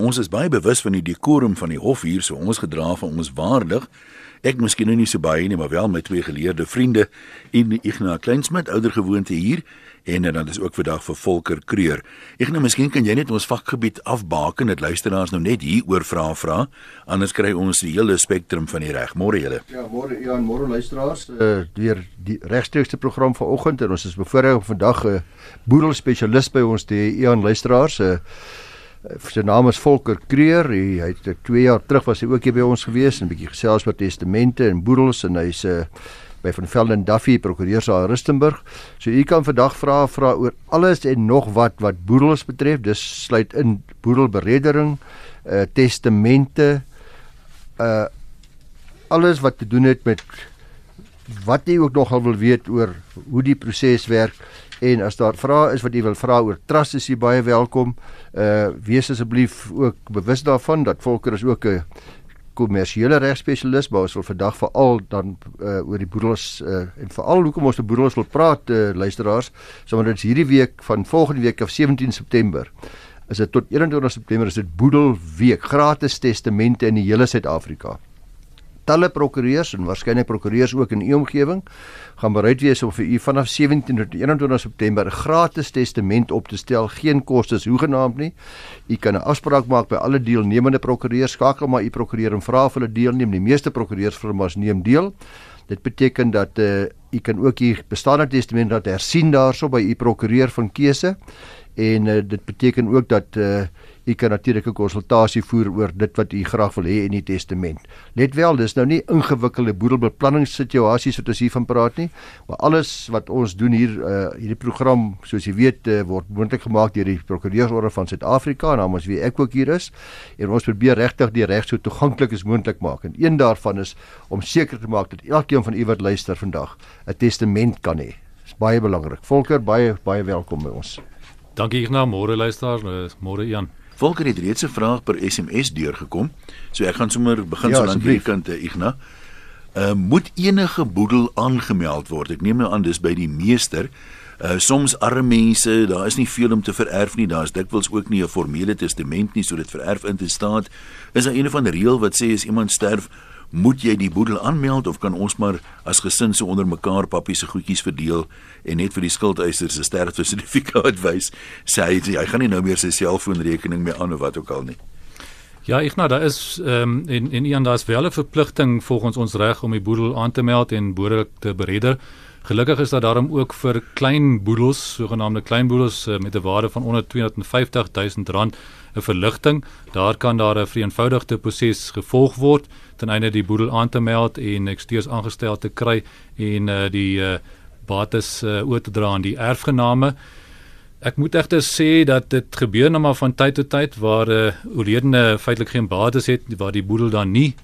Ons is baie bewus van die dekorum van die hof hier, so ons gedra van ons waardig. Ek miskien nou nie so baie nie, maar wel met twee geleerde vriende en Ignas Kleinsmid, ouer gewoonte hier en dan is ook vandag vir Volker Kreur. Nou miskien kan jy net ons vakgebied afbaken dat luisteraars nou net hier oor vra vra, anders kry ons die hele spektrum van die reg. Môre julle. Ja, môre ja, môre luisteraars. Uh weer die regstreekste program vanoggend en ons is bevoorreg om vandag 'n uh, boedel spesialis by ons te hê, Ian luisteraars. Uh sy naam is Volker Kreur. Hy, hy het 2 jaar terug was hy ook hier by ons gewees en 'n bietjie gesels oor testamente en boedels en hy's 'n uh, by van Velden Duffy prokureur sa Rustenburg. So u kan vandag vra vra oor alles en nog wat wat boedels betref. Dis sluit in boedelberedering, uh testamente, uh alles wat te doen het met wat jy ook nogal wil weet oor hoe die proses werk en as daar vrae is wat jy wil vra oor trust is jy baie welkom. Uh wees asseblief ook bewus daarvan dat Volker is ook 'n kommersiële regspesialis, maar ons wil vandag veral dan uh, oor die boedels uh, en veral hoekom ons oor boedels wil praat uh, luisteraars, sommer dit is hierdie week van volgende week af 17 September. Is dit tot 21 September is dit boedelweek, gratis testamente in die hele Suid-Afrika talle prokureurs en waarskynlik prokureurs ook in u omgewing gaan bereid wees om vir u vanaf 17 tot 21 September 'n gratis testament op te stel, geen kostes hoegenaamd nie. U kan 'n afspraak maak by alle deelnemende prokureurs, skakel maar u prokureur en vra of hulle deelneem. Die meeste prokureursfirmas neem deel. Dit beteken dat uh, u kan ook hier bestaande testament laat hersien daarso by u prokureur van keuse en uh, dit beteken ook dat uh, u kan natuurlik 'n konsultasie voer oor dit wat u graag wil hê in die testament. Let wel, dis nou nie ingewikkelde boedelbeplanningssituasies wat ons hiervan praat nie, maar alles wat ons doen hier uh, hierdie program, soos jy weet, uh, word moontlik gemaak deur die Prokureursorde van Suid-Afrika, namens wie ek ook hier is, en ons probeer regtig die reg so toeganklik as moontlik maak. En een daarvan is om seker te maak dat elkeen van u wat luister vandag 'n testament kan hê. Dis baie belangrik. Volker, baie baie welkom by ons. Dankie Ignas, môre luisteraars, eh, môre Jan. Volker het reeds 'n vraag per SMS deurgekom. So ek gaan sommer begin ja, so lank hierdie kant eh, Ignas. Uh moet enige boedel aangemeld word? Ek neem nou aan dis by die meester. Uh soms arme mense, daar is nie veel om te vererf nie. Daar's dikwels ook nie 'n formele testament nie, so dit vererf in te staan. Is daar een van die reël wat sê as iemand sterf, moet jy die boedel aanmeld of kan ons maar as gesin so onder mekaar pappie se goedjies verdeel en net vir die skuldeisers se sterfte sertifikaat wys sê hy hy gaan nie nou meer sy selfoonrekening meer aan of wat ook al nie Ja, ek nou daar is ehm um, en en Ian daar's wel 'n verpligting volgens ons reg om die boedel aan te meld en boere te bereder. Gelukkig is daar daarom ook vir klein boedels, sogenaamde klein boedels uh, met 'n waarde van onder 250 000 rand 'n verligting. Daar kan daar 'n vereenvoudigde proses gevolg word ten einde die boedel aan te meld en eksteers aangestel te kry en uh, die uh, bates uh, oor te dra aan die erfgename. Ek moet egter sê dat dit gebeur nou maar van tyd tot tyd waar 'n uh, oorledene feitelik geen bates het waar die boedel dan nie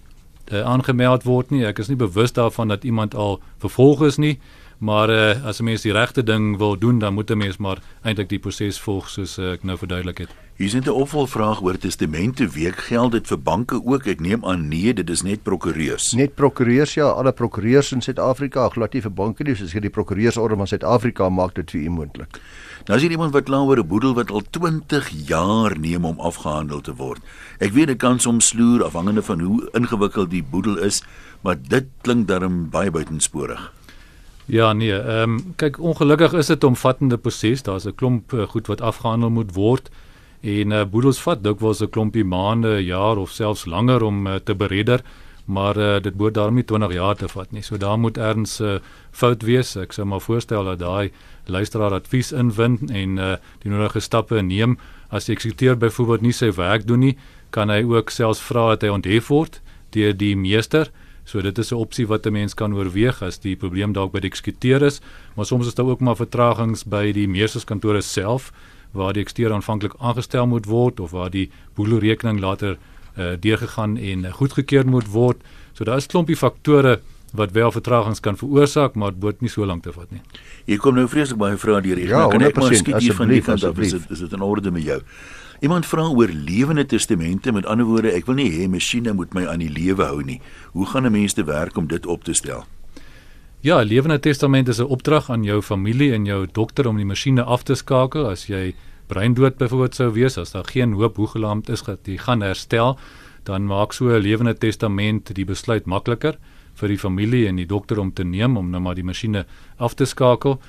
uh, aangemeld word nie. Ek is nie bewus daarvan dat iemand al vervolg is nie. Maar uh, as 'n mens die regte ding wil doen, dan moet 'n mens maar eintlik die proses volg soos uh, ek nou verduidelik het. Hier is 'n opvolgvraag oor testamente week geld dit vir banke ook. Ek neem aan nee, dit is net prokureurs. Net prokureurs ja, alle prokureurs in Suid-Afrika, glad nie vir banke nie, soos die prokureursorde van Suid-Afrika maak dit vir u moontlik. Nou is hier iemand wat kla oor 'n boedel wat al 20 jaar neem om afgehandel te word. Ek weet dit kan soms sloer afhangende van hoe ingewikkeld die boedel is, maar dit klink darm baie buitensporig. Ja nee, ehm um, kyk ongelukkig is dit 'n omvattende proses. Daar's 'n klomp uh, goed wat afgehandel moet word en uh, boedels vat dikwels 'n klompie maande, jaar of selfs langer om uh, te beredder, maar uh, dit moet daarom nie 20 jaar te vat nie. So daar moet erns 'n uh, fout wees. Ek sou maar voorstel dat daai luisteraar advies inwind en uh, die nodige stappe neem. As die eksekuteur byvoorbeeld nie sy werk doen nie, kan hy ook selfs vra dat hy onthef word deur die meester. So dit is 'n opsie wat 'n mens kan oorweeg as die probleem dalk by die eksekuteur is, maar soms is daar ook maar vertragings by die meesterskantore self waar die eksekuteur aanvanklik aangestel moet word of waar die boedelrekening later uh, deurgegaan en uh, goedgekeur moet word. So daar is klompie faktore wat wel vertragings kan veroorsaak, maar dit moet nie so lank te vat nie. Hier kom nou vreeslik baie vrae deur hier. Ja, kan ek maar skiet hier van die kant af? Is dit is dit in orde met jou? Iemand vra oor lewende testamente, met ander woorde, ek wil nie hê masjiene moet my aan die lewe hou nie. Hoe gaan 'n mens te werk om dit op te stel? Ja, lewende testament is 'n opdrag aan jou familie en jou dokter om die masjiene af te skakel as jy breindood byvoorbeeld sou wees as daar geen hoop hoe gelaamd is dat jy gaan herstel, dan maak so 'n lewende testament die besluit makliker vir die familie en die dokter om te neem om nou maar die masjiene af te skakel.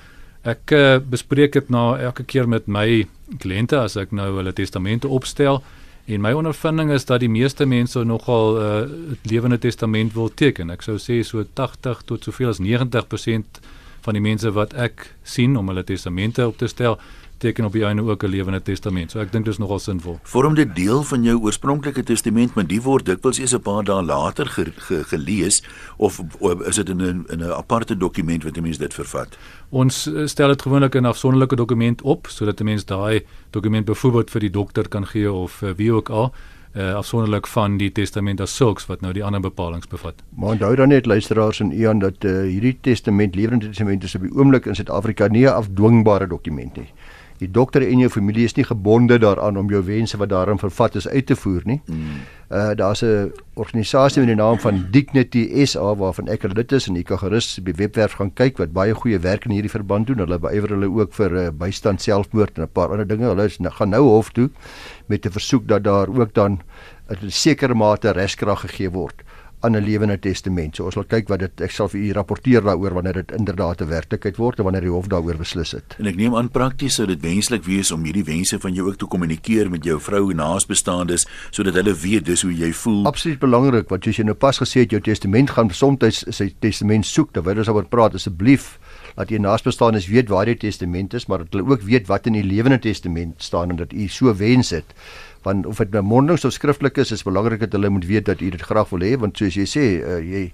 Ek uh, bespreek dit nou elke keer met my kliënte as ek nou hulle testamente opstel. En my ondervinding is dat die meeste mense nogal 'n uh, lewende testament wil teken. Ek sou sê so 80 tot soveel as 90% van die mense wat ek sien om hulle testamente op te stel, teken op die einde ook 'n lewende testament. So ek dink dit is nogal sinvol. Vorm dit deel van jou oorspronklike testament, maar die word dikwels eers 'n paar dae later ge, ge, gelees of, of is dit in 'n in 'n aparte dokument wat 'n mens dit vervat? Ons eh, stel dit gewoonlik in 'n afsonderlike dokument op sodat 'n mens daai dokument byvoorbeeld vir die dokter kan gee of uh, wie ook al uh, afsonderlik van die testament as sulks wat nou die ander bepalinge bevat. Maar onthou dan net luisteraars en Ian dat uh, hierdie testament, lewende testament is op die oomblik in Suid-Afrika nie 'n afdwingbare dokument nie die dokter en jou familie is nie gebonde daaraan om jou wense wat daarin vervat is uit te voer nie. Mm. Uh daar's 'n organisasie met die naam van Dignity SA waarvan ek lid is en ek kan gerus die webwerf gaan kyk wat baie goeie werk in hierdie verband doen. Hulle beywer hulle ook vir uh, bystand selfmoord en 'n paar ander dinge. Hulle is, gaan nou hof toe met 'n versoek dat daar ook dan 'n sekere mate reskrag gegee word aan 'n lewende testament. So ons sal kyk wat dit ek sal vir u rapporteer daaroor wanneer dit inderdaad 'n werklikheid word en wanneer die hof daaroor beslis het. En ek neem aan prakties sou dit wenslik wees om hierdie wense van jou ook te kommunikeer met jou vrou en naasbestaandes sodat hulle weet dis hoe jy voel. Absoluut belangrik want jy nou pas gesê het jou testament gaan soms sy testament soek terwyl ons oor praat asseblief dat jy naasbestaandes weet waar die testament is maar dat hulle ook weet wat in die lewende testament staan en dat u so wens het want of dit nou mondelings of skriftelik is is belangrik dat hulle moet weet dat u dit graag wil hê want soos jy sê uh, jy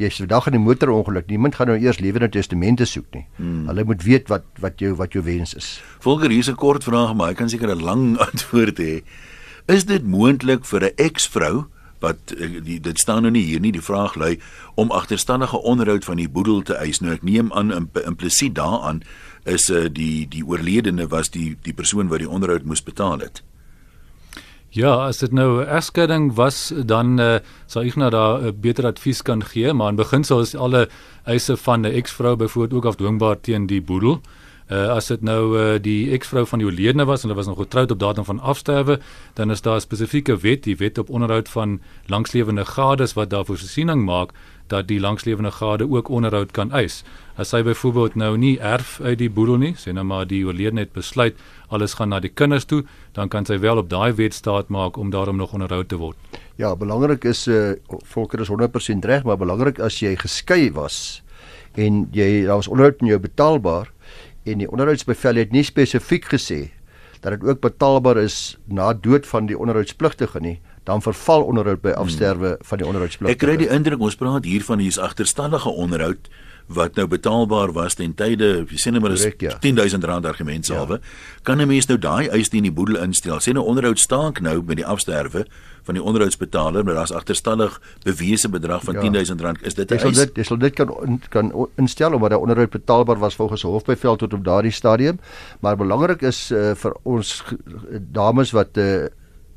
jy's vandag in 'n motorongeluk. Niemand gaan nou eers lewende testamente soek nie. Hmm. hulle moet weet wat wat jou wat jou wens is. Volger hier's 'n kort vraag maar ek kan seker 'n lang antwoord hê. Is dit moontlik vir 'n eksvrou wat eh, die, dit staan nou nie hier nie die vraag lui om agterstallige onderhoud van die boedel te eis? Nou ek neem aan implisiet daaraan is uh, die die oorledene was die die persoon wat die onderhoud moes betaal het Ja, as dit nou 'n egskeiding was, dan uh, sal ek nou daar 'n uh, beter advies kan gee, maar in beginsel is alle eise van 'n eksvrou byvoorbeeld ook afdwingbaar teen die boedel. Uh, as dit nou uh, die eksvrou van die oorledene was en hulle was nog getroud op datum van afsterwe, dan is daar 'n spesifieke wet, die wet op onderhoud van langslewende gades wat daarvoor voorsiening maak dat die langslewende gade ook onderhoud kan eis. As hy byvoorbeeld nou nie erf uit die boedel nie, sê nou maar die oorledene het besluit alles gaan na die kinders toe, dan kan sy wel op daai wet staat maak om daarom nog onderhoud te word. Ja, belangrik is uh volker is 100% reg, maar belangrik as jy geskei was en jy daar was onderhoud in jou betaalbaar en die onderhoudsbevel het nie spesifiek gesê dat dit ook betaalbaar is na dood van die onderhoudspligtige nie dan verval onderhoud by afsterwe hmm. van die onderhoudspligtige. Ek kry die indruk ons praat hier van hier's agterstallige onderhoud wat nou betaalbaar was ten tye jy sê net maar is ja. 10000 rand argument salwe ja. kan 'n mens nou daai eis nie in die boedel instel sê nou onderhoud staak nou met die afsterwe van die onderhoudsbetaler maar daar's agterstallig bewese bedrag van ja. 10000 rand is dit 'n eis dit jy sal dit kan kan instel omdat daai onderhoud betaalbaar was volgens hofbevel tot op daardie stadium maar belangrik is uh, vir ons dames wat uh,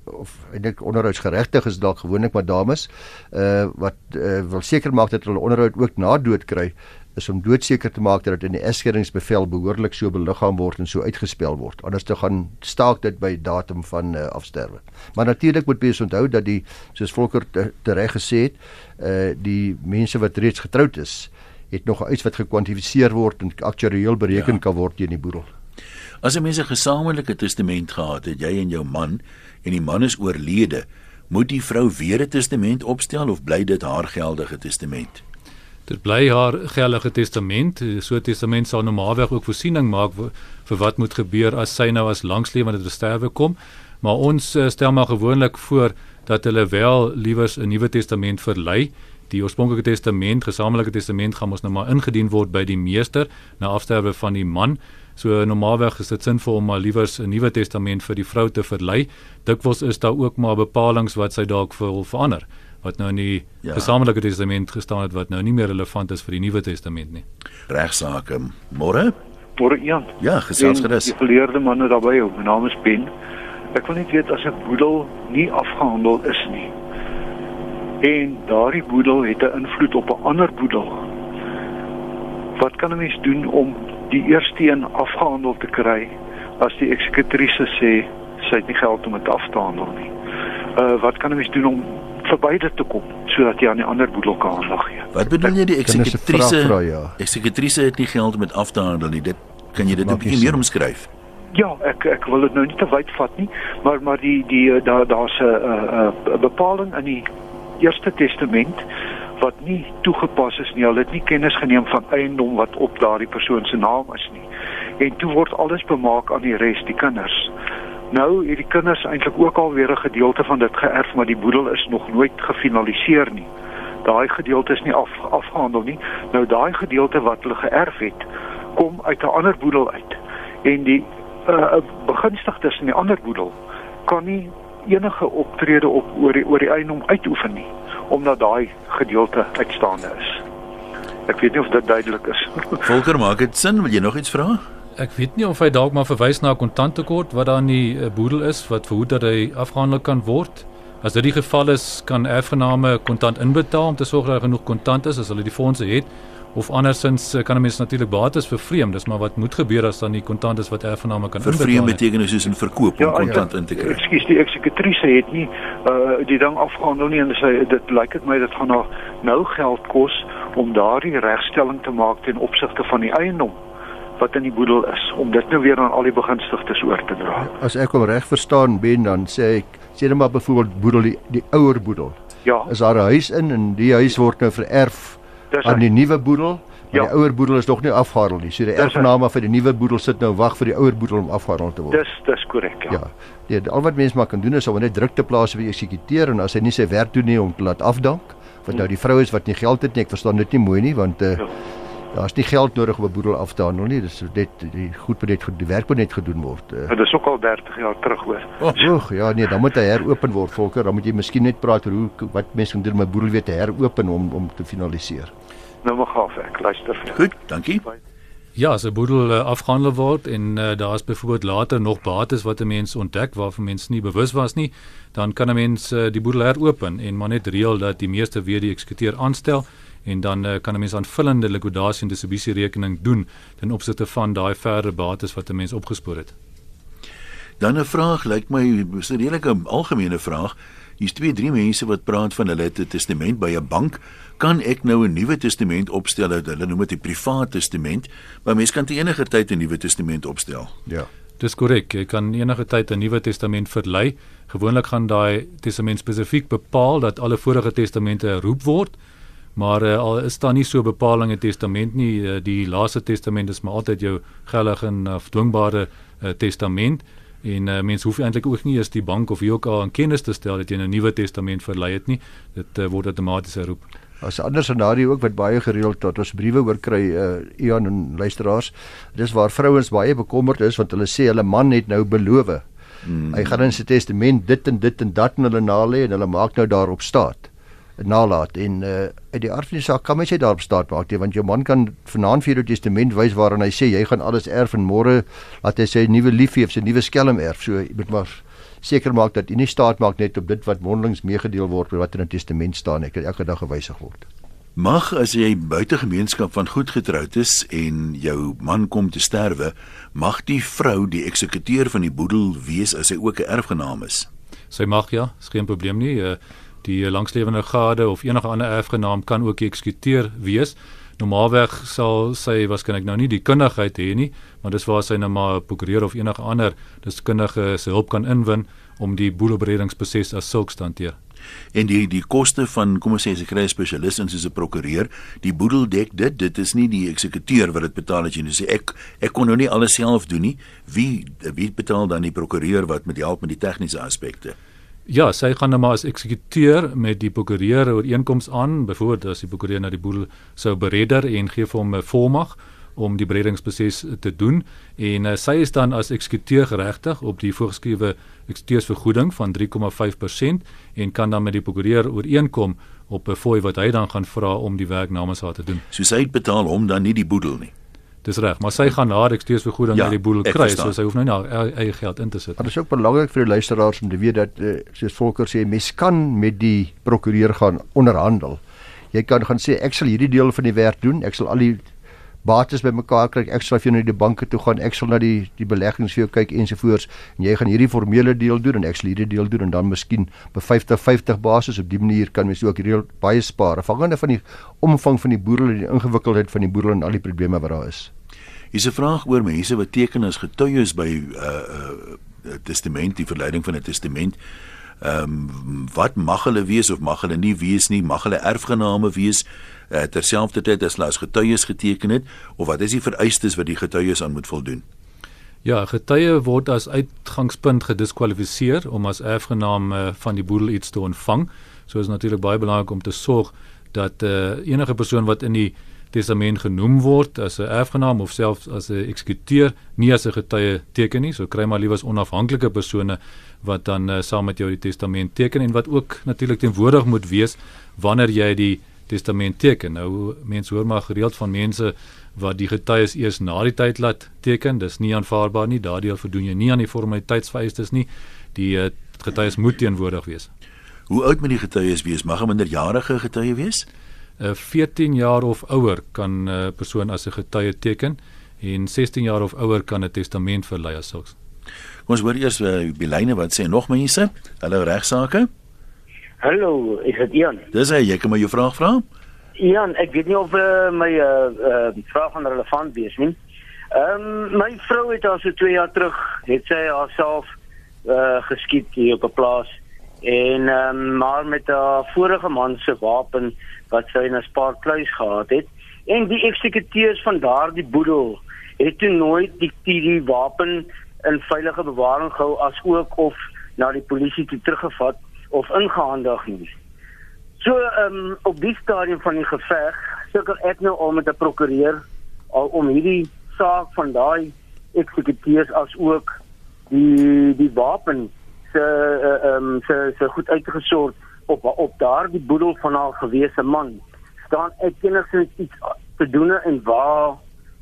of eintlik onderhoudsgeregtig is dalk gewoonlik maar dames uh wat uh, wil seker maak dat hulle onderhoud ook na dood kry is om doodseker te maak dat dit in die egskeidingsbevel behoorlik so beliggaam word en so uitgespel word. Anders te gaan staak dit by datum van uh, afsterwe. Maar natuurlik moet mens onthou dat die soos Volker tereg te gesê het uh die mense wat reeds getroud is het nog 'n eis wat gekwantifiseer word en aktuarieel bereken ja. kan word teen die boedel As 'n mens 'n gesamentlike testament gehad het, jy en jou man, en die man is oorlede, moet die vrou weer 'n testament opstel of bly dit haar geldige testament? Dit bly haar geldige testament. So 'n testament sal normaalweg ook voorsiening maak vir wat moet gebeur as sy nou as langslewende te sterwe kom, maar ons eh, stel maar gewoonlik voor dat hulle wel liewers 'n nuwe testament verlei die oorspronklike testament, gesamentlike testament gaan mos nou maar ingedien word by die meester na afsterwe van die man. So normaalweg is dit sinvol om maar liewers 'n nuwe testament vir die vrou te verlei. Dikwels is daar ook maar bepalinge wat sy dalk wil verander wat nou in die ja. gesamentlike testament gestaan het wat nou nie meer relevant is vir die nuwe testament nie. Regsaake. Môre? Môre Jan. Ja, gesels gerus. Die geleerde manne daarbey, my naam is Ben. Ek wil net weet as 'n boedel nie afgehandel is nie en daardie boedel het 'n invloed op 'n ander boedel. Wat kan 'n mens doen om die eerste een afgehandel te kry as die eksekutrise sê sy het nie geld om dit af te handel nie. Uh wat kan 'n mens doen om verby dit te kom sodat jy aan die ander boedel kan aandag gee? Wat bedoel jy die eksekutrise? Ja. Eksekutrise het nie geld om dit af te handel nie. Dit kan jy dit 'n bietjie meer omskryf? Ja, ek ek wil dit nou nie te wyd vat nie, maar maar die die daar daar's 'n 'n bepaling in die Eerste Testament wat nie toegepas is nie. Hulle het nie kennis geneem van eiendom wat op daardie persoon se naam is nie. En toe word alles bemaak aan die res, die kinders. Nou het die kinders eintlik ook al weer 'n gedeelte van dit geërf, maar die boedel is nog nooit gefinaliseer nie. Daai gedeelte is nie af afgehandel nie. Nou daai gedeelte wat hulle geërf het, kom uit 'n ander boedel uit. En die uh, begunstigdes in die ander boedel kan nie enige optrede op oor die oor die eiendom uitoefen nie omdat daai gedeelte uitstaande is. Ek weet nie of dit duidelik is. Volker, maak dit sin? Wil jy nog iets vra? Ek weet nie of hy dalk maar verwys na 'n kontanttekort wat daar in die uh, boedel is wat verhoed dat hy afgehandel kan word. As dit die geval is, kan erfgename kontant inbetaal om te sorg dat genoeg kontant is as hulle die fondse het of andersins kan 'n mens natuurlik bates vervreem dis maar wat moet gebeur as dan die kontant is wat erfgename kan inbetaal vervreem beteken soos 'n verkoop om ja, kontant ja, in te kry ekskuus die eksekutrise het nie uh, die ding afgehandel nie en sy dit lyk dit my dit gaan nou nou geld kos om daardie regstelling te maak ten opsigte van die eiendom wat in die boedel is om dit nou weer aan al die begunstigdes oor te dra. As ek hom reg verstaan ben dan sê ek sê net maar byvoorbeeld boedel die, die ouer boedel. Ja. Is daar 'n huis in en die huis word nou vererf Dis aan die nuwe boedel. Ja. Die ouer boedel is nog nie afgehandel nie. So die erfgename vir die nuwe boedel sit nou wag vir die ouer boedel om afgehandel te word. Dis dis korrek, ja. Ja. Nee, al wat mense maar kan doen is om net druk te plaas vir die eksekuteur en as hy nie sy werk doen nie om te laat afdank, want nou die vrou is wat nie geld het nie, ek verstaan dit nie mooi nie want uh, ja. Daar's nie geld nodig om 'n boedel af te handel nie. Dis net die goed moet net die werk moet net gedoen word. Uh. Ja, dis ook al 30 jaar terug hoor. Oeg, ja nee, dan moet hy heropen word volker. Dan moet jy miskien net praat oor hoe wat mense kan doen om 'n boedel weer te heropen om om te finaliseer nou maar gaaf ek luister vir Goed, dankie. Ja, as 'n boedel uh, afgehandel word en uh, daar is byvoorbeeld later nog bates wat 'n mens ontdek waarvan mens nie bewus was nie, dan kan 'n mens uh, die boedel heropen en maar net reël dat die meeste weer die eksekuteur aanstel en dan uh, kan 'n mens aanvullende likwidasie en distribusie rekening doen ten opsigte van daai verdere bates wat 'n mens opgespoor het. Dan 'n vraag lyk my is 'n redelike algemene vraag. Hier's twee drie mense wat praat van hulle het 'n testament by 'n bank. Kan ek nou 'n nuwe testament opstel? Hulle noem dit 'n privaat testament, maar mens kan te enige tyd 'n nuwe testament opstel. Ja. Dis korrek. Jy kan enige tyd 'n nuwe testament verlei. Gewoonlik gaan daai testament spesifiek bepaal dat alle vorige testamente herroep word. Maar uh, al is daar nie so bepalinge testament nie, uh, die laaste testament is maar altyd jou geldige en afdwingbare uh, testament. En uh, mens hoef eintlik ook nie eens die bank of wie ook al in kennis te stel dat jy 'n nuwe testament verlei het nie. Dit uh, word outomaties herroep as 'n ander scenario ook wat baie gereeld tot ons briewe oor kry uh, Ian en luisteraars dis waar vrouens baie bekommerd is want hulle sê hulle man het nou beloof. Hmm. hy gaan in sy testament dit en dit en dat in hulle nalê en hulle maak nou daarop staat nalat en uh, uit die aard van die saak kan mens jy daarop staat maak jy want jou man kan vanaand vir jou testament wys waarin hy sê jy gaan alles erf en môre laat hy sy nuwe liefie of sy nuwe skelm erf. So jy moet maar seker maak dat jy nie staat maak net op dit wat mondelings meegedeel word wat in 'n testament staan ek elke dag gewysig word. Mag as jy buite gemeenskap van goed getroud is en jou man kom te sterwe mag die vrou die eksekuteur van die boedel wees as hy ook 'n erfgenaam is. Sy mag ja is geen probleem nie. Uh, die langslewende gade of enige ander erfgenaam kan ook eksekuteur wees. Normaalweg sal sy waarskynlik nou nie die kundigheid hê nie, maar dis waar sy nou maar prokureur of enige ander deskundige se hulp kan inwin om die boedelberedingsproses as sulks te hanteer. En die die koste van kom ons sê as ek kry 'n spesialis en soos 'n prokureur, die boedel dek dit, dit is nie die eksekuteur wat dit betaal as jy nou sê ek ek kon nou nie alles self doen nie. Wie wie betaal dan die prokureur wat met help met die tegniese aspekte? Ja, sy gaan nou maar as eksekuteur met die prokureur ooreenkoms aan, byvoorbeeld as die prokureur na die boedel sou beredder en gee vir hom 'n volmag om die beredingsproses te doen en uh, sy is dan as eksekuteur geregtig op die voorgeskrewe eksekuteursvergoeding van 3,5% en kan dan met die prokureur ooreenkom op 'n fooi wat hy dan gaan vra om die werk namens haar te doen. So sy betaal hom dan nie die boedel nie. Dis reg, maar sy gaan na die eksteersvergoeding ja, by die boedel kry, so sy hoef nou nie haar eie geld in te sit. Maar dit is ook belangrik vir die luisteraars om te weet dat uh, soos Volker sê, mens kan met die prokureur gaan onderhandel. Jy kan gaan sê ek sal hierdie deel van die werk doen, ek sal al die bates bymekaar kry, ek sal vir jou na die banke toe gaan, ek sal na die die beleggings vir jou kyk ensovoorts en jy gaan hierdie formele deel doen en ek sal hierdie deel doen en dan miskien op 50-50 basis op die manier kan mens ook reël baie spaar afhangende van die omvang van die boedel en die ingewikkeldheid van die boedel en al die probleme wat daar is. Hier's 'n vraag oor mense wat teken as getuies by 'n uh, uh, testament, die verleiding van 'n testament. Ehm um, wat mag hulle wees of mag hulle nie wees nie? Mag hulle erfgename wees uh, terselfdertyd as hulle as getuies geteken het of wat is die vereistes wat die getuies aan moet voldoen? Ja, getuie word as uitgangspunt gediskwalifiseer om as erfgenaam uh, van die boedel iets te ontvang. So is natuurlik baie belangrik om te sorg dat uh, enige persoon wat in die testament genoem word as 'n erfgenaam of selfs as 'n eksekuteur nie as 'n getuie teken nie. So kry maar liewer onafhanklike persone wat dan uh, saam met jou die testament teken en wat ook natuurlik teenwoordig moet wees wanneer jy die testament teken. Nou mense hoor maar gereeld van mense wat die getuies eers na die tyd laat teken. Dis nie aanvaarbaar nie. Daardie voldoen jy nie aan die formaliteitsvereistes nie. Die uh, getuies moet teenwoordig wees. Hoe oud moet die getuies wees? Mag 'n minderjarige getuie wees? 'n uh, 14 jaar of ouer kan 'n uh, persoon as 'n getuie teken en 16 jaar of ouer kan 'n testament verlei as sulks. Ons hoor eers uh, Bilyne wat sê nog mense. Hallo regsaake. Hallo, is dit Ian? Dis hy, jy kan my jou vraag vra? Ian, ek weet nie of uh, my uh, uh, vraag van relevant is nie. Ehm um, my vrou het al so 2 jaar terug het sy haarself uh, geskiet hier op 'n plaas en ehm um, maar met 'n vorige man se wapen wat sy in 'n spaarkluis gehad het en die eksekuteurs van daardie boedel het toe nooit die die, die wapen in veilige bewaring gehou as ook of na die polisie toe teruggevat of ingehandig nie. So ehm um, op die stadium van die geveg sukkel ek nou al met 'n prokureur al om hierdie saak van daai eksekuteurs as ook die die wapen se eh, ehm um, se se goed uitgesort op op daardie boedel van haar gewese man. staan ek enigsins iets te doen en waar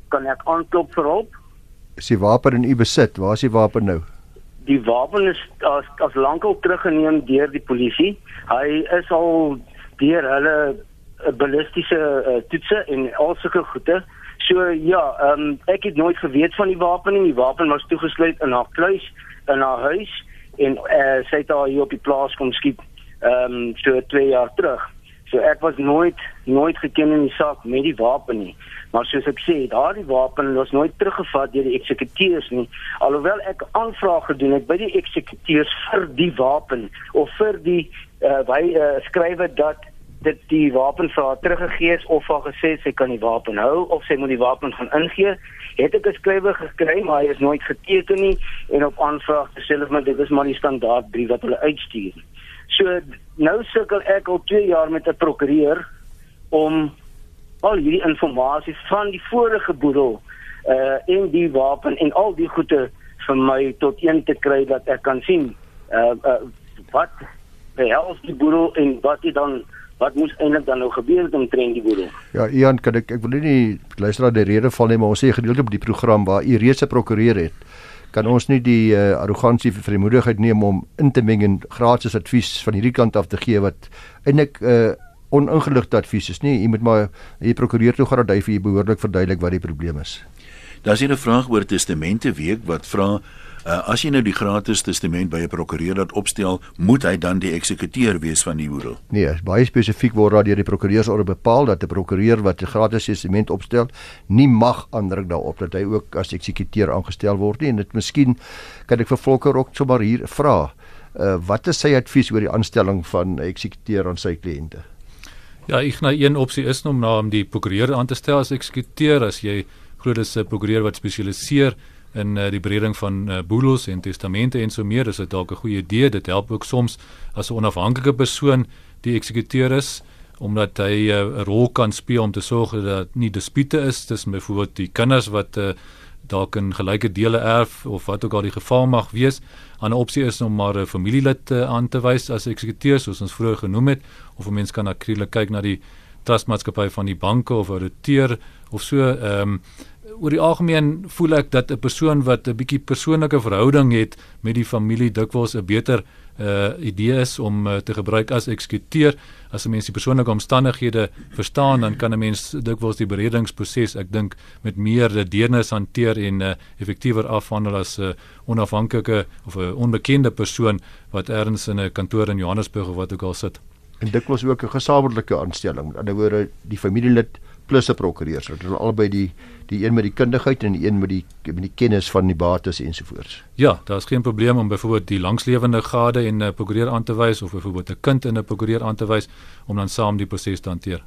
kan ek aanklop vir hulp? Is die wapen in u besit? Waar is die wapen nou? Die wapen is as as lankal teruggeneem deur die polisie. Hy is al deur hulle eh, ballistiese uh, toetse en al sulke goede. So ja, ehm um, ek het nooit geweet van die wapen nie. Die wapen was toegesluit in haar kluis in haar huis en uh, sy het daar hier op die plaas kom skiet ehm um, so 2 jaar terug. So ek was nooit nooit geken in die saak met die wapen nie. Maar soos ek sê, daardie wapen was nooit teruggevat deur die eksekuteurs nie. Alhoewel ek aanvraag gedoen het by die eksekuteurs vir die wapen of vir die uh by uh, skrywe dat dit die wapen vir haar teruggegee is of haar gesê sy kan die wapen hou of sy moet die wapen gaan ingee het ek 'n skrywe gekry maar hy is nooit geteken nie en op aanvraag gesê hulle maar dit is maar die standaard brief wat hulle uitstuur. So nou sukkel ek al 2 jaar met 'n prokureur om al hierdie inligting van die vorige boedel uh en die wapen en al die goede vir my tot een te kry dat ek kan sien uh, uh wat behels die boedel en wat dit dan wat moes eintlik dan nou gebeur om trend die boedel. Ja, Ian, kan ek ek wil nie luisteraar die rede val nie, maar ons sê gedeelte op die program waar u reeds 'n prokureur het, kan ons nie die uh, arrogansie vir vrymoedigheid neem om in te meng en gratis advies van hierdie kant af te gee wat eintlik 'n uh, oningeligte advies is nie. Jy moet maar die prokureur toe gaan dat hy vir u behoorlik verduidelik wat die probleem is. Daar's hier 'n vraag oor testamente week wat vra Uh, as jy nou die gratis testament by 'n prokureur laat opstel, moet hy dan die eksekuteur wees van die boedel? Nee, baie spesifiek word daar deur die prokureursorde bepaal dat 'n prokureur wat 'n gratis testament opstel, nie mag aandruk daarop dat hy ook as eksekuteur aangestel word nie en dit miskien kan ek vir Volker ook sommer hier vra. Uh, wat is sy advies oor die aanstelling van 'n eksekuteur aan sy kliënte? Ja, ek nou een opsie is om na hom die prokureur aan te stel as eksekuteur as jy glo dis 'n prokureur wat spesialiseer in uh, die bereding van uh, boedels en testamente en so meer, is dit dalk 'n goeie idee. Dit help ook soms as 'n onafhanklike persoon die eksekuteur is omdat hy eh, 'n uh, rol kan speel om te sorg dat nie dispute is tussen byvoorbeeld die kinders wat uh, dalk in gelyke dele erf of wat ook al die geval mag wees. 'n Opsie is om maar 'n familielid uh, aan te wys as eksekuteur soos ons vroeër genoem het of 'n mens kan natuurlik kyk na die trustmaatskappy van die banke of ouditeur of so ehm um, oor die algemeen voel ek dat 'n persoon wat 'n bietjie persoonlike verhouding het met die familie dikwels 'n beter uh idee is om uh, te gebruik as eksekuteur as 'n mens die persoonlike omstandighede verstaan dan kan 'n mens dikwels die beredingsproses ek dink met meer deernis hanteer en uh, effektiewer afhandel as 'n uh, onafhanklike of 'n onbekende persoon wat ergens in 'n kantoor in Johannesburg of wat ook al sit. En dikwels ook 'n gesamentlike aanstelling. Met ander woorde die familielid plus 'n prokureur sodat hulle albei die die een met die kundigheid en die een met die met die kennis van die bates ensovoorts. Ja, daar is geen probleem om byvoorbeeld die langslewende gade en 'n prokureur aan te wys of byvoorbeeld 'n kind in 'n prokureur aan te wys om dan saam die proses te hanteer.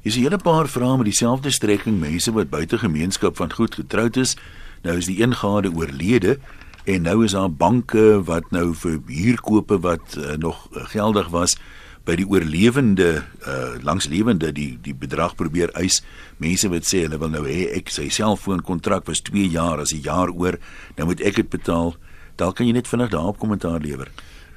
Hier is 'n hele paar vrae met dieselfde strekking, mense wat buite gemeenskap van goed getroud is. Nou is die een gade oorlede en nou is daar banke wat nou vir huurkope wat uh, nog geldig was by die oorlewende uh langslewende die die bedrag probeer eis. Mense wat sê hulle wil nou hê ek sy selfoonkontrak was 2 jaar as 'n jaar oor, nou moet ek dit betaal. Dalk kan jy net vinnig daarop kommentaar lewer.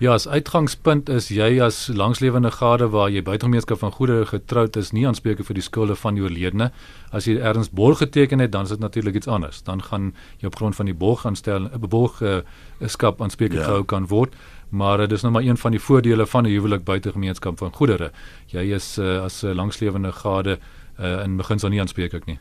Ja, as uitgangspunt is jy as langslewende gade waar jy buitegemeenskap van goedere getroud is, nie aanspreeklik vir die skulde van die oorledene. As jy ergens borg geteken het, dan is dit natuurlik iets anders. Dan gaan jy op grond van die borg aanstel 'n borg uh, skap aanspreeklik ja. gehou kan word maar dit is nou maar een van die voordele van 'n huwelik buite gemeenskap van goedere. Jy is uh, as 'n langslewende gade uh, in beginsel nie aanspreeklik nie.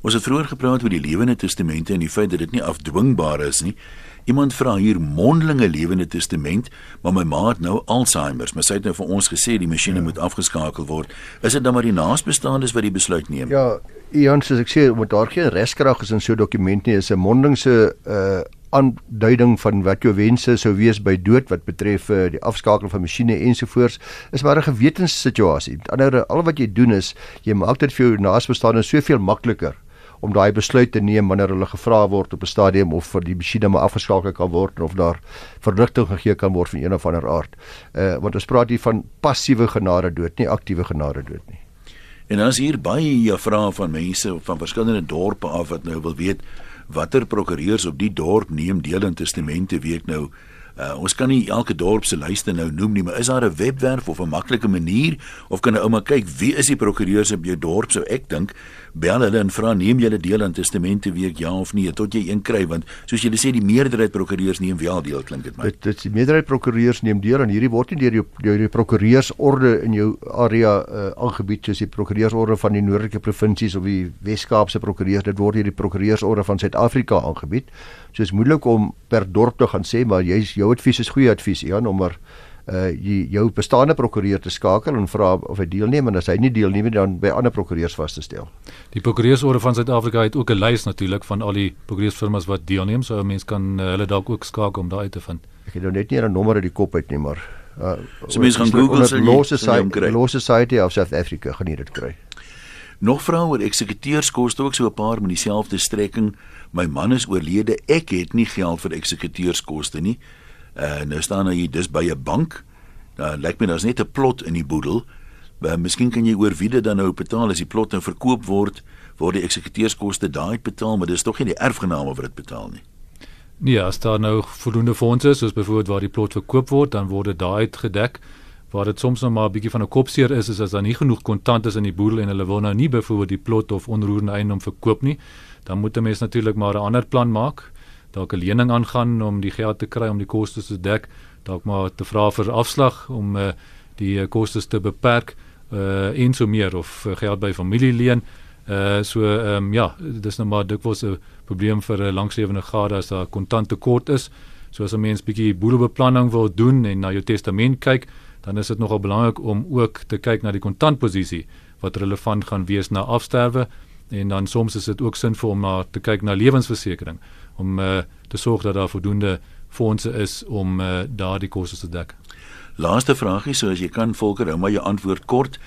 Ons het vroeër gepraat oor die lewende testamente en die feit dat dit nie afdwingbaar is nie. Iemand vra hier mondelinge lewende testament, maar my ma het nou Alzheimer, maar sy het nou vir ons gesê die masjiene ja. moet afgeskakel word. Is dit dan maar die naasbestaandes wat die besluit neem? Ja, Ian, soos ek sê, moet daar geen reskrag is in so 'n dokument nie. Is 'n mondelingse uh aanduiding van wat jou wense sou wees by dood wat betref uh, die afskakeling van masjiene ensovoorts is maar 'n gewetenssituasie. Met ander woorde, al wat jy doen is jy maak dit vir jou naasbestaande soveel makliker om daai besluit te neem wanneer hulle gevra word op 'n stadium of vir die masjiene maar afgeskakel kan word of daar verligting gegee kan word van een of ander aard. Uh want ons praat hier van passiewe genade dood, nie aktiewe genade dood nie. En as hier baie vrae van mense van verskillende dorpe af wat nou wil weet watter prokureurs op die dorp neem deel in testamente wie ek nou? Uh, ons kan nie elke dorp se lyste nou noem nie, maar is daar 'n webwerf of 'n maklike manier? Of kan 'n ouma kyk wie is die prokureurs op jou dorp? Sou ek dink bel hulle en vra neem julle deel aan testamente week ja of nee tot jy een kry want soos julle sê die meerderheid prokureurs neem wel deel klink dit my. Dit dit die meerderheid prokureurs neem deel aan hierdie word nie deur jou deur die prokureursorde in jou area uh, aangebied soos die prokureursorde van die noordelike provinsies of die Wes-Kaapse prokureurs dit word hierdie prokureursorde van Suid-Afrika aangebied. So is moeilik om per dorp te gaan sê maar jy's jou advies is goeie advies Jan om maar uh jou bestaande prokureur te skakel en vra of hy deelneem en as hy nie deelneem nie dan by ander prokureurs vas te stel. Die prokureursorde van Suid-Afrika het ook 'n lys natuurlik van al die prokureursfirmas wat deelneem, so 'n mens kan uh, hulle dalk ook skakel om daai uit te vind. Ek het nou net nie 'n nommer uit die kop uit nie, maar uh so mense gaan Google se Law Society, Law Society of South Africa gaan dit kry. Nog vroue oor eksekuteuurskoste ook so 'n paar met dieselfde strekking. My man is oorlede, ek het nie geld vir eksekuteuurskoste nie. Uh nou staan hy dis by 'n bank. Nou lyk my daar's net 'n plot in die boedel. Maar miskien kan jy oor wie dit dan nou betaal as die plot nou verkoop word, word die eksekuteuurskoste daai betaal, maar dis tog nie die erfgename wat dit betaal nie. Nee, as daar nou voldoende fondse is, soos byvoorbeeld waar die plot verkoop word, dan word dit daai uitgedek. Waar dit soms nog maar 'n bietjie van 'n kopseer is, is as daar nie genoeg kontant is in die boedel en hulle wil nou nie byvoorbeeld die plot of onroerende eiendom verkoop nie, dan moet 'n mens natuurlik maar 'n ander plan maak dalk 'n lening aangaan om die geld te kry om die kostes te dek, dalk maar te vra vir afslag om uh, die uh, kostes te beperk uh, en so meer of uh, geld by familie leen. Uh so ehm um, ja, dis nou maar dikwels 'n probleem vir 'n langslewende gade as daar kontant tekort is. So as 'n mens bietjie boedelbeplanning wil doen en na jou testament kyk, dan is dit nogal belangrik om ook te kyk na die kontantposisie wat relevant gaan wees na afsterwe en dan soms is dit ook sinvol om na te kyk na lewensversekering om uh, te sorg dat daar voldoende fondse is om uh, daardie koste te dek. Laaste vraagie, so as jy kan volker, hou maar jou antwoord kort.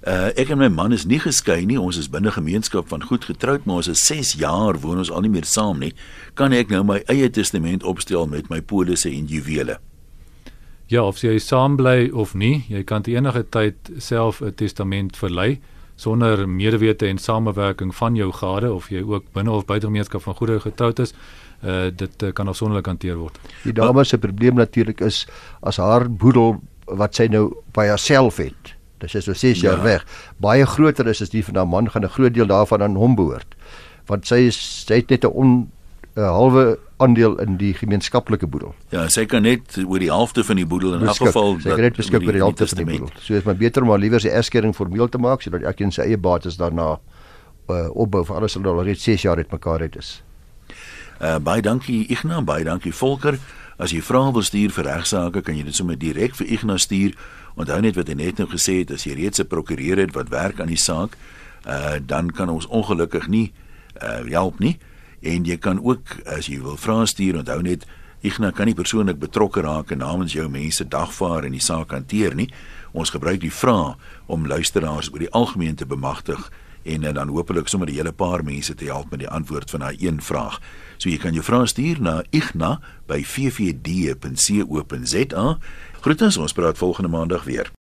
Uh, ek en my man is nie geskei nie. Ons is binne gemeenskap van goed getroud, maar ons is 6 jaar woon ons al nie meer saam nie. Kan ek nou my eie testament opstel met my polisse en juwele? Ja, of jy saam bly of nie, jy kan te enige tyd self 'n testament verlei sonder medewete en samewerking van jou gade of jy ook binne of buite gemeenskap van goeie getroud is uh dit uh, kan afsonderlik hanteer word. Die dame se probleem natuurlik is as haar boedel wat sy nou by haarself het. Dis is so 6 jaar ja. weg. Baie groter is as die van haar man gaan 'n groot deel daarvan aan hom behoort. want sy is sy het net 'n on 'n halwe aandeel in die gemeenskaplike boedel. Ja, sy kan net oor die helfte van die boedel in elk geval sy kan net beskik oor die helfte van die boedel. So is maar beter om maar liewer sy egskeiding formeel te maak sodat elkeen sy eie bates daarna uh, opbou vir alles wat al reeds 6 jaar uit mekaar het is. Uh, baie dankie Ignas, baie dankie Volker. As jy vrae wil stuur vir regsaake, kan jy dit sommer direk vir Ignas stuur. Onthou net wat hy net nou gesê het, as jy reeds 'n prokureur het wat werk aan die saak, uh, dan kan ons ongelukkig nie uh, help nie. En jy kan ook as jy wil vrae stuur, onthou net Ignas kan nie persoonlik betrokke raak en namens jou mense dagvaar en die saak hanteer nie. Ons gebruik die vrae om luisteraars oor die algemeen te bemagtig en, en dan hopelik sommer die hele paar mense te help met die antwoord van daai een vraag. So jy kan jou vrae stuur na igna@ffd.co.za. Groetens, ons praat volgende maandag weer.